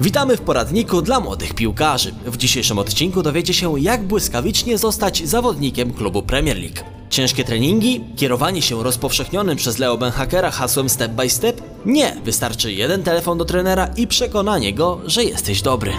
Witamy w poradniku dla młodych piłkarzy. W dzisiejszym odcinku dowiecie się, jak błyskawicznie zostać zawodnikiem klubu Premier League. Ciężkie treningi? Kierowanie się rozpowszechnionym przez Leo Benhakera hasłem step by step? Nie, wystarczy jeden telefon do trenera i przekonanie go, że jesteś dobry.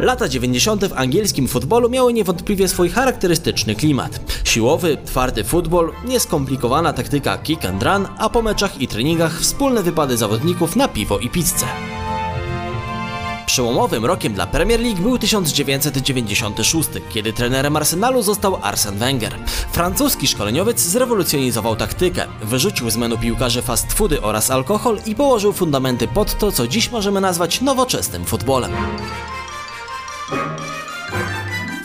Lata 90. w angielskim futbolu miały niewątpliwie swój charakterystyczny klimat. Siłowy, twardy futbol, nieskomplikowana taktyka kick and run, a po meczach i treningach wspólne wypady zawodników na piwo i pizzę. Przełomowym rokiem dla Premier League był 1996, kiedy trenerem Arsenalu został Arsene Wenger. Francuski szkoleniowiec zrewolucjonizował taktykę, wyrzucił z menu piłkarzy fast foody oraz alkohol i położył fundamenty pod to, co dziś możemy nazwać nowoczesnym futbolem.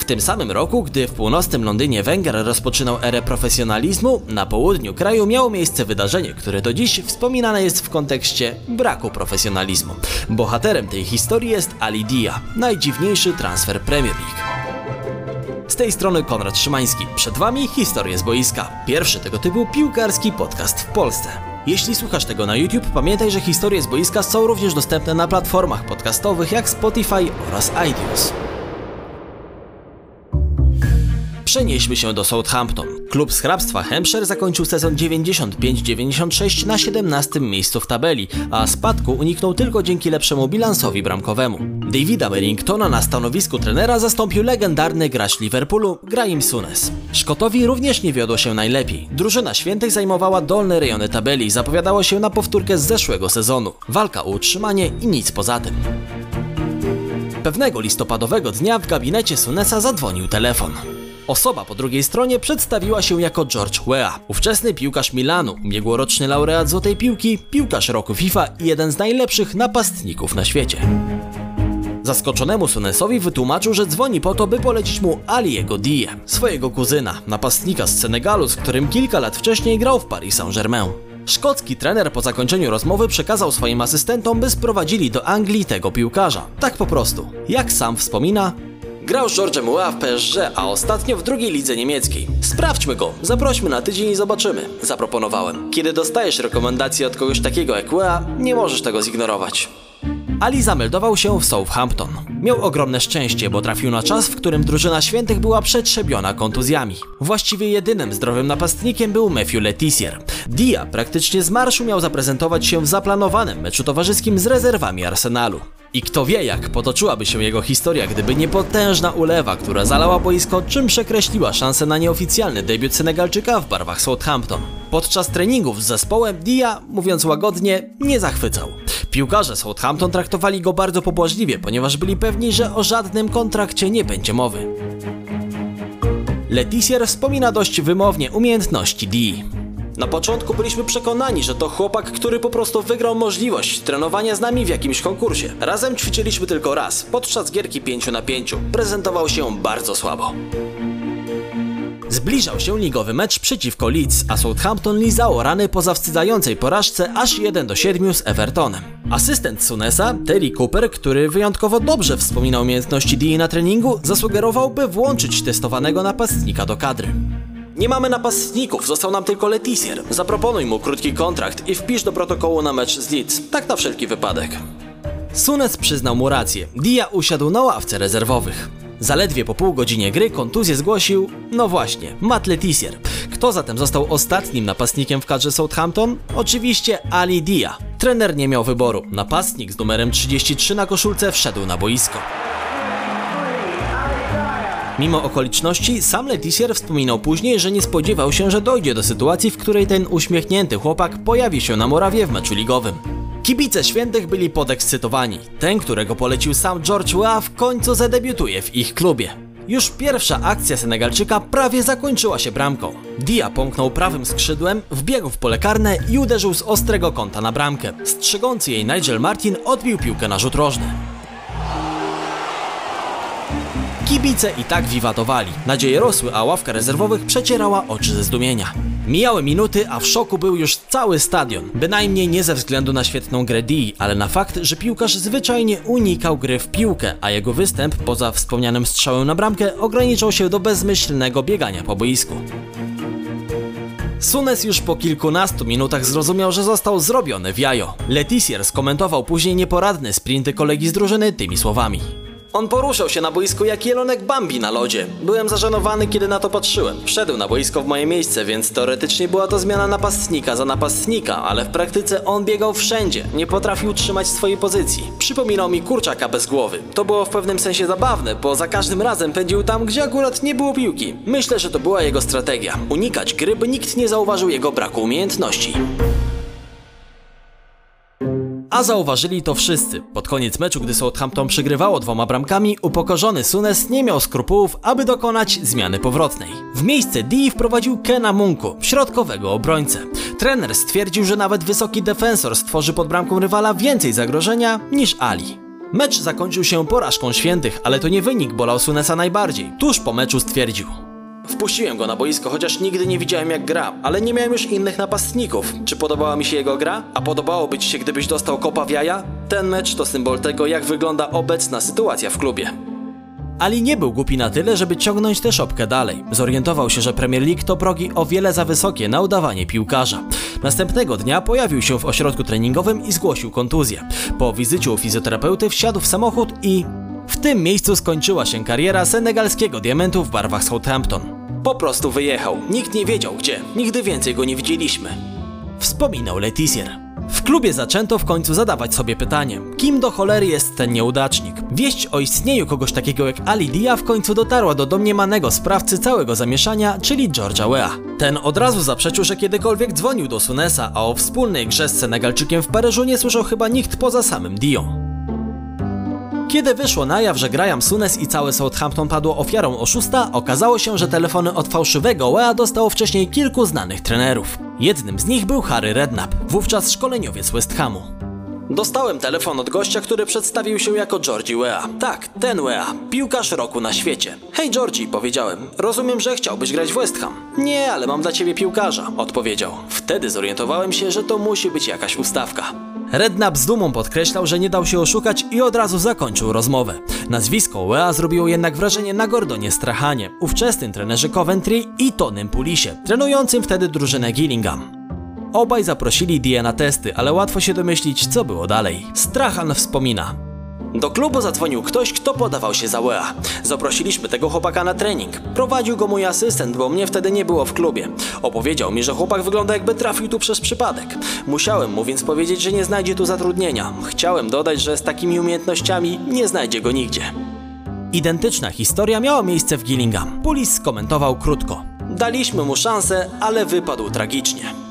W tym samym roku, gdy w północnym Londynie Wenger rozpoczynał erę profesjonalizmu, na południu kraju miało miejsce wydarzenie, które do dziś wspominane jest w kontekście braku profesjonalizmu. Bohaterem tej historii jest Ali Dia, najdziwniejszy transfer Premier League. Z tej strony Konrad Szymański. Przed Wami historie z boiska. Pierwszy tego typu piłkarski podcast w Polsce. Jeśli słuchasz tego na YouTube, pamiętaj, że historie z boiska są również dostępne na platformach podcastowych jak Spotify oraz iTunes. Przenieśmy się do Southampton. Klub z hrabstwa Hampshire zakończył sezon 95-96 na 17 miejscu w tabeli, a spadku uniknął tylko dzięki lepszemu bilansowi bramkowemu. Davida Merringtona na stanowisku trenera zastąpił legendarny gracz Liverpoolu Graeme Sunes. Szkotowi również nie wiodło się najlepiej. Drużyna świętych zajmowała dolne rejony tabeli i zapowiadało się na powtórkę z zeszłego sezonu. Walka o utrzymanie i nic poza tym. Pewnego listopadowego dnia w gabinecie Sunesa zadzwonił telefon. Osoba po drugiej stronie przedstawiła się jako George Weah, ówczesny piłkarz Milanu, ubiegłoroczny laureat Złotej Piłki, piłkarz roku FIFA i jeden z najlepszych napastników na świecie. Zaskoczonemu Sunesowi wytłumaczył, że dzwoni po to, by polecić mu Aliego Die, swojego kuzyna, napastnika z Senegalu, z którym kilka lat wcześniej grał w Paris Saint-Germain. Szkocki trener po zakończeniu rozmowy przekazał swoim asystentom, by sprowadzili do Anglii tego piłkarza. Tak po prostu. Jak sam wspomina, Grał z George'em Weah w PSG, a ostatnio w drugiej lidze niemieckiej. Sprawdźmy go, zaprośmy na tydzień i zobaczymy, zaproponowałem. Kiedy dostajesz rekomendacje od kogoś takiego jak Weah, nie możesz tego zignorować. Ali zameldował się w Southampton. Miał ogromne szczęście, bo trafił na czas, w którym drużyna świętych była przetrzebiona kontuzjami. Właściwie jedynym zdrowym napastnikiem był Matthew Letizier. Dia praktycznie z marszu miał zaprezentować się w zaplanowanym meczu towarzyskim z rezerwami Arsenalu. I kto wie, jak potoczyłaby się jego historia, gdyby nie potężna ulewa, która zalała boisko, czym przekreśliła szansę na nieoficjalny debiut Senegalczyka w barwach Southampton. Podczas treningów z zespołem Dia, mówiąc łagodnie, nie zachwycał. Piłkarze Southampton traktowali go bardzo pobłażliwie, ponieważ byli pewni, że o żadnym kontrakcie nie będzie mowy. Letizier wspomina dość wymownie umiejętności Dii. Na początku byliśmy przekonani, że to chłopak, który po prostu wygrał możliwość trenowania z nami w jakimś konkursie. Razem ćwiczyliśmy tylko raz, podczas gierki 5 na 5. Prezentował się bardzo słabo. Zbliżał się ligowy mecz przeciwko Leeds, a Southampton lizało rany po zawstydzającej porażce aż 1 do 7 z Evertonem. Asystent Sunesa, Terry Cooper, który wyjątkowo dobrze wspominał umiejętności Dee na treningu, zasugerował, by włączyć testowanego napastnika do kadry. Nie mamy napastników, został nam tylko Letizier. Zaproponuj mu krótki kontrakt i wpisz do protokołu na mecz z Leeds, tak na wszelki wypadek. Sunes przyznał mu rację. Dia usiadł na ławce rezerwowych. Zaledwie po pół godzinie gry kontuzję zgłosił, no właśnie, Matt Letizier. Kto zatem został ostatnim napastnikiem w kadrze Southampton? Oczywiście Ali Dia. Trener nie miał wyboru. Napastnik z numerem 33 na koszulce wszedł na boisko. Mimo okoliczności, sam Letizier wspominał później, że nie spodziewał się, że dojdzie do sytuacji, w której ten uśmiechnięty chłopak pojawi się na murawie w meczu ligowym. Kibice świętych byli podekscytowani. Ten, którego polecił sam George Weah, w końcu zadebiutuje w ich klubie. Już pierwsza akcja Senegalczyka prawie zakończyła się bramką. Dia pomknął prawym skrzydłem, wbiegł w pole karne i uderzył z ostrego kąta na bramkę. Strzegący jej Nigel Martin odbił piłkę na rzut rożny. Kibice i tak wiwatowali. Nadzieje rosły, a ławka rezerwowych przecierała oczy ze zdumienia. Mijały minuty, a w szoku był już cały stadion. Bynajmniej nie ze względu na świetną grę Dee, ale na fakt, że piłkarz zwyczajnie unikał gry w piłkę, a jego występ, poza wspomnianym strzałem na bramkę, ograniczał się do bezmyślnego biegania po boisku. Sunes już po kilkunastu minutach zrozumiał, że został zrobiony w jajo. Letisier skomentował później nieporadne sprinty kolegi z drużyny tymi słowami. On poruszał się na boisku jak jelonek Bambi na lodzie. Byłem zażenowany, kiedy na to patrzyłem. Wszedł na boisko w moje miejsce, więc teoretycznie była to zmiana napastnika za napastnika, ale w praktyce on biegał wszędzie. Nie potrafił trzymać swojej pozycji. Przypominał mi kurczaka bez głowy. To było w pewnym sensie zabawne, bo za każdym razem pędził tam, gdzie akurat nie było piłki. Myślę, że to była jego strategia. Unikać gry, by nikt nie zauważył jego braku umiejętności. A zauważyli to wszyscy. Pod koniec meczu, gdy Southampton przegrywało dwoma bramkami, upokorzony Sunes nie miał skrupułów, aby dokonać zmiany powrotnej. W miejsce Dee wprowadził Kena Munku, środkowego obrońcę. Trener stwierdził, że nawet wysoki defensor stworzy pod bramką rywala więcej zagrożenia niż Ali. Mecz zakończył się porażką świętych, ale to nie wynik bolał Sunesa najbardziej. Tuż po meczu stwierdził: Wpuściłem go na boisko, chociaż nigdy nie widziałem jak gra, ale nie miałem już innych napastników. Czy podobała mi się jego gra? A podobałoby ci się, gdybyś dostał kopa w jaja? Ten mecz to symbol tego, jak wygląda obecna sytuacja w klubie. Ali nie był głupi na tyle, żeby ciągnąć tę szopkę dalej. Zorientował się, że Premier League to progi o wiele za wysokie na udawanie piłkarza. Następnego dnia pojawił się w ośrodku treningowym i zgłosił kontuzję. Po wizycie u fizjoterapeuty wsiadł w samochód i w tym miejscu skończyła się kariera senegalskiego diamentu w barwach Southampton. Po prostu wyjechał. Nikt nie wiedział gdzie. Nigdy więcej go nie widzieliśmy. Wspominał Letisier. W klubie zaczęto w końcu zadawać sobie pytanie, kim do cholery jest ten nieudacznik? Wieść o istnieniu kogoś takiego jak Ali Dia w końcu dotarła do domniemanego sprawcy całego zamieszania, czyli George'a Wea. Ten od razu zaprzeczył, że kiedykolwiek dzwonił do Sunesa, a o wspólnej grze z Senegalczykiem w Paryżu nie słyszał chyba nikt poza samym Dią. Kiedy wyszło na jaw, że Graham Sunes i całe Southampton padło ofiarą oszusta, okazało się, że telefony od fałszywego Wea dostało wcześniej kilku znanych trenerów. Jednym z nich był Harry Redknapp, wówczas szkoleniowiec West Hamu. Dostałem telefon od gościa, który przedstawił się jako Georgie Wea. Tak, ten Wea, piłkarz roku na świecie. Hej Georgie, powiedziałem, rozumiem, że chciałbyś grać w West Ham. Nie, ale mam dla ciebie piłkarza, odpowiedział. Wtedy zorientowałem się, że to musi być jakaś ustawka. Redknapp z dumą podkreślał, że nie dał się oszukać i od razu zakończył rozmowę. Nazwisko Wea zrobiło jednak wrażenie na Gordonie Strachanie, ówczesnym trenerze Coventry i Tonym Pulisie, trenującym wtedy drużynę Gillingham. Obaj zaprosili Die na testy, ale łatwo się domyślić, co było dalej. Strachan wspomina. Do klubu zadzwonił ktoś, kto podawał się za Wea. Zaprosiliśmy tego chłopaka na trening. Prowadził go mój asystent, bo mnie wtedy nie było w klubie. Opowiedział mi, że chłopak wygląda jakby trafił tu przez przypadek. Musiałem mu więc powiedzieć, że nie znajdzie tu zatrudnienia. Chciałem dodać, że z takimi umiejętnościami nie znajdzie go nigdzie. Identyczna historia miała miejsce w Gillingham. Pulis skomentował krótko. Daliśmy mu szansę, ale wypadł tragicznie.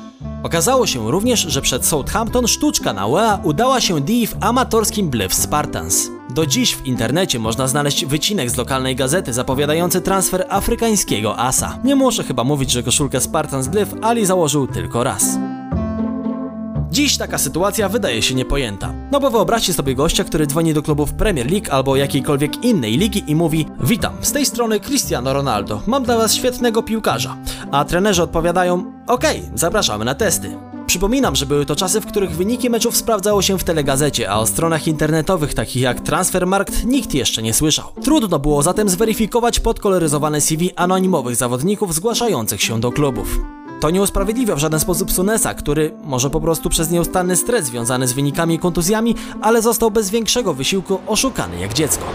Okazało się również, że przed Southampton sztuczka na UEA udała się Dee w amatorskim Blyth Spartans. Do dziś w internecie można znaleźć wycinek z lokalnej gazety zapowiadający transfer afrykańskiego asa. Nie muszę chyba mówić, że koszulkę Spartans Blyth Ali założył tylko raz. Dziś taka sytuacja wydaje się niepojęta. No bo wyobraźcie sobie gościa, który dzwoni do klubów Premier League albo jakiejkolwiek innej ligi i mówi Witam, z tej strony Cristiano Ronaldo, mam dla was świetnego piłkarza. A trenerzy odpowiadają Okej, okay, zapraszamy na testy. Przypominam, że były to czasy, w których wyniki meczów sprawdzało się w telegazecie, a o stronach internetowych takich jak Transfermarkt nikt jeszcze nie słyszał. Trudno było zatem zweryfikować podkoloryzowane CV anonimowych zawodników zgłaszających się do klubów. To nie usprawiedliwia w żaden sposób Sunesa, który może po prostu przez nieustanny stres związany z wynikami i kontuzjami, ale został bez większego wysiłku oszukany jak dziecko.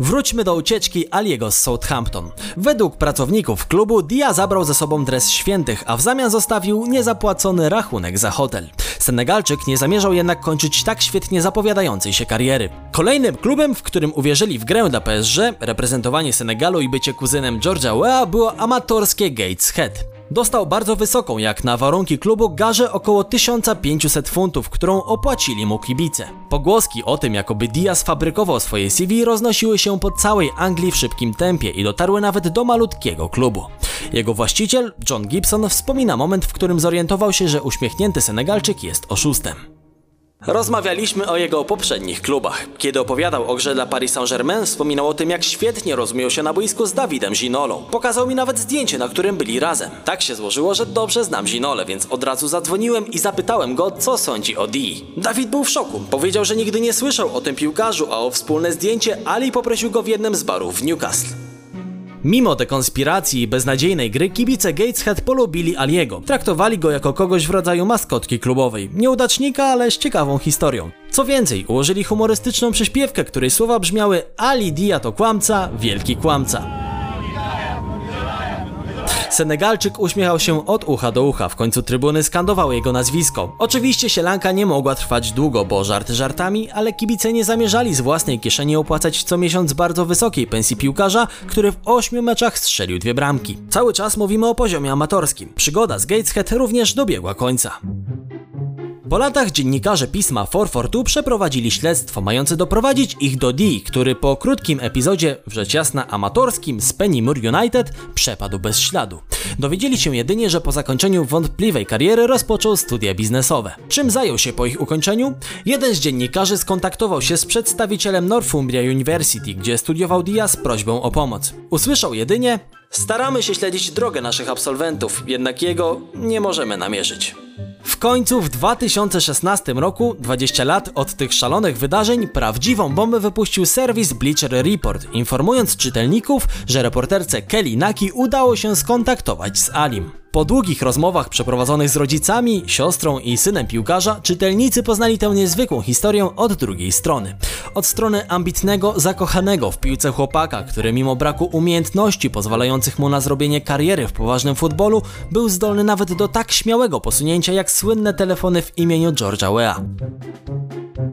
Wróćmy do ucieczki Aliego z Southampton. Według pracowników klubu Dia zabrał ze sobą dres świętych, a w zamian zostawił niezapłacony rachunek za hotel. Senegalczyk nie zamierzał jednak kończyć tak świetnie zapowiadającej się kariery. Kolejnym klubem, w którym uwierzyli w grę dla PSG, reprezentowanie Senegalu i bycie kuzynem George'a Weah było amatorskie Gateshead. Dostał bardzo wysoką, jak na warunki klubu, garzę około 1500 funtów, którą opłacili mu kibice. Pogłoski o tym, jakoby Diaz fabrykował swoje CV, roznosiły się po całej Anglii w szybkim tempie i dotarły nawet do malutkiego klubu. Jego właściciel, John Gibson, wspomina moment, w którym zorientował się, że uśmiechnięty Senegalczyk jest oszustem. Rozmawialiśmy o jego poprzednich klubach. Kiedy opowiadał o grze dla Paris Saint-Germain, wspominał o tym, jak świetnie rozumiał się na boisku z Dawidem Ginolą. Pokazał mi nawet zdjęcie, na którym byli razem. Tak się złożyło, że dobrze znam Ginolę, więc od razu zadzwoniłem i zapytałem go, co sądzi o Dee. Dawid był w szoku. Powiedział, że nigdy nie słyszał o tym piłkarzu, a o wspólne zdjęcie Ali poprosił go w jednym z barów w Newcastle. Mimo te konspiracji i beznadziejnej gry, kibice Gateshead polubili Aliego. Traktowali go jako kogoś w rodzaju maskotki klubowej. Nieudacznika, ale z ciekawą historią. Co więcej, ułożyli humorystyczną przyśpiewkę, której słowa brzmiały Ali Dia to kłamca, wielki kłamca. Senegalczyk uśmiechał się od ucha do ucha, w końcu trybuny skandowały jego nazwisko. Oczywiście sielanka nie mogła trwać długo, bo żarty żartami, ale kibice nie zamierzali z własnej kieszeni opłacać co miesiąc bardzo wysokiej pensji piłkarza, który w ośmiu meczach strzelił dwie bramki. Cały czas mówimy o poziomie amatorskim. Przygoda z Gateshead również dobiegła końca. Po latach dziennikarze pisma 442 przeprowadzili śledztwo mające doprowadzić ich do Dee, który po krótkim epizodzie, w rzecz jasna amatorskim, z Pennymoor United przepadł bez śladu. Dowiedzieli się jedynie, że po zakończeniu wątpliwej kariery rozpoczął studia biznesowe. Czym zajął się po ich ukończeniu? Jeden z dziennikarzy skontaktował się z przedstawicielem Northumbria University, gdzie studiował Dia z prośbą o pomoc. Usłyszał jedynie Staramy się śledzić drogę naszych absolwentów, jednak jego nie możemy namierzyć. W końcu w 2016 roku, 20 lat od tych szalonych wydarzeń, prawdziwą bombę wypuścił serwis Bleacher Report, informując czytelników, że reporterce Kelly Naki udało się skontaktować z Alim. Po długich rozmowach przeprowadzonych z rodzicami, siostrą i synem piłkarza, czytelnicy poznali tę niezwykłą historię od drugiej strony. Od strony ambitnego, zakochanego w piłce chłopaka, który mimo braku umiejętności pozwalających mu na zrobienie kariery w poważnym futbolu, był zdolny nawet do tak śmiałego posunięcia jak słynne telefony w imieniu George'a Wea.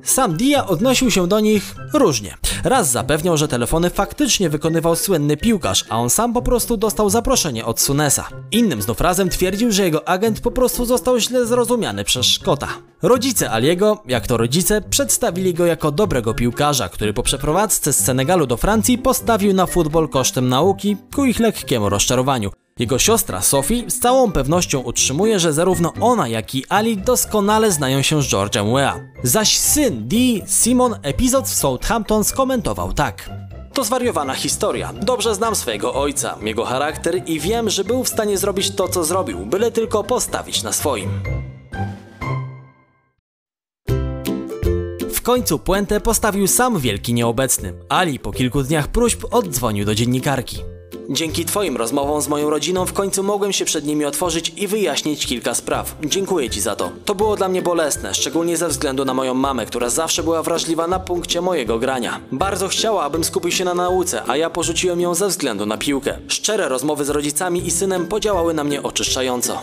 Sam Dia odnosił się do nich różnie. Raz zapewniał, że telefony faktycznie wykonywał słynny piłkarz, a on sam po prostu dostał zaproszenie od Sunesa. Innym znów razem twierdził, że jego agent po prostu został źle zrozumiany przez Szkota. Rodzice Aliego, jak to rodzice, przedstawili go jako dobrego piłkarza, który po przeprowadzce z Senegalu do Francji postawił na futbol kosztem nauki ku ich lekkiemu rozczarowaniu. Jego siostra Sophie z całą pewnością utrzymuje, że zarówno ona, jak i Ali doskonale znają się z George'em Wea. Zaś syn Dee, Simon, epizod w Southampton skomentował tak. To zwariowana historia. Dobrze znam swojego ojca, jego charakter i wiem, że był w stanie zrobić to, co zrobił, byle tylko postawić na swoim. W końcu puentę postawił sam wielki nieobecny. Ali po kilku dniach próśb oddzwonił do dziennikarki. Dzięki Twoim rozmowom z moją rodziną w końcu mogłem się przed nimi otworzyć i wyjaśnić kilka spraw. Dziękuję Ci za to. To było dla mnie bolesne, szczególnie ze względu na moją mamę, która zawsze była wrażliwa na punkcie mojego grania. Bardzo chciała, abym skupił się na nauce, a ja porzuciłem ją ze względu na piłkę. Szczere rozmowy z rodzicami i synem podziałały na mnie oczyszczająco.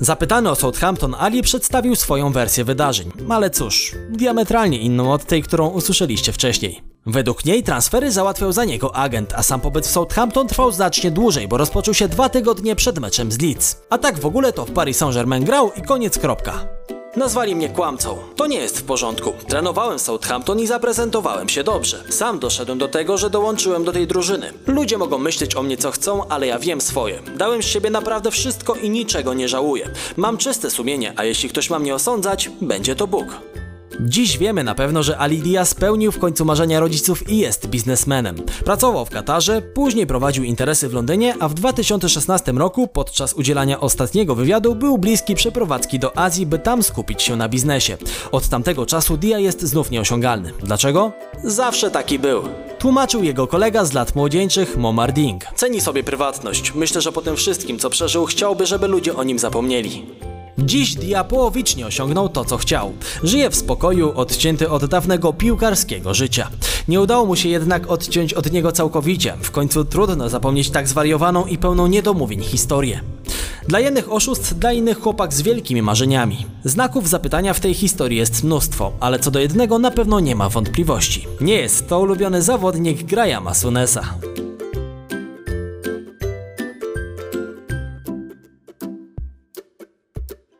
Zapytany o Southampton, Ali przedstawił swoją wersję wydarzeń, ale cóż, diametralnie inną od tej, którą usłyszeliście wcześniej. Według niej transfery załatwiał za niego agent, a sam pobyt w Southampton trwał znacznie dłużej, bo rozpoczął się dwa tygodnie przed meczem z Leeds. A tak w ogóle to w Paris Saint-Germain grał i koniec kropka. Nazwali mnie kłamcą. To nie jest w porządku. Trenowałem Southampton i zaprezentowałem się dobrze. Sam doszedłem do tego, że dołączyłem do tej drużyny. Ludzie mogą myśleć o mnie co chcą, ale ja wiem swoje. Dałem z siebie naprawdę wszystko i niczego nie żałuję. Mam czyste sumienie, a jeśli ktoś ma mnie osądzać, będzie to Bóg. Dziś wiemy na pewno, że Alidia spełnił w końcu marzenia rodziców i jest biznesmenem. Pracował w Katarze, później prowadził interesy w Londynie, a w 2016 roku podczas udzielania ostatniego wywiadu był bliski przeprowadzki do Azji, by tam skupić się na biznesie. Od tamtego czasu Dia jest znów nieosiągalny. Dlaczego? Zawsze taki był. Tłumaczył jego kolega z lat młodzieńczych Momar Ding. Ceni sobie prywatność. Myślę, że po tym wszystkim, co przeżył, chciałby, żeby ludzie o nim zapomnieli. Dziś Dia połowicznie osiągnął to, co chciał. Żyje w spokoju, odcięty od dawnego piłkarskiego życia. Nie udało mu się jednak odciąć od niego całkowicie. W końcu trudno zapomnieć tak zwariowaną i pełną niedomówień historię. Dla jednych oszust, dla innych chłopak z wielkimi marzeniami. Znaków zapytania w tej historii jest mnóstwo, ale co do jednego na pewno nie ma wątpliwości. Nie jest to ulubiony zawodnik Grahama Sunesa.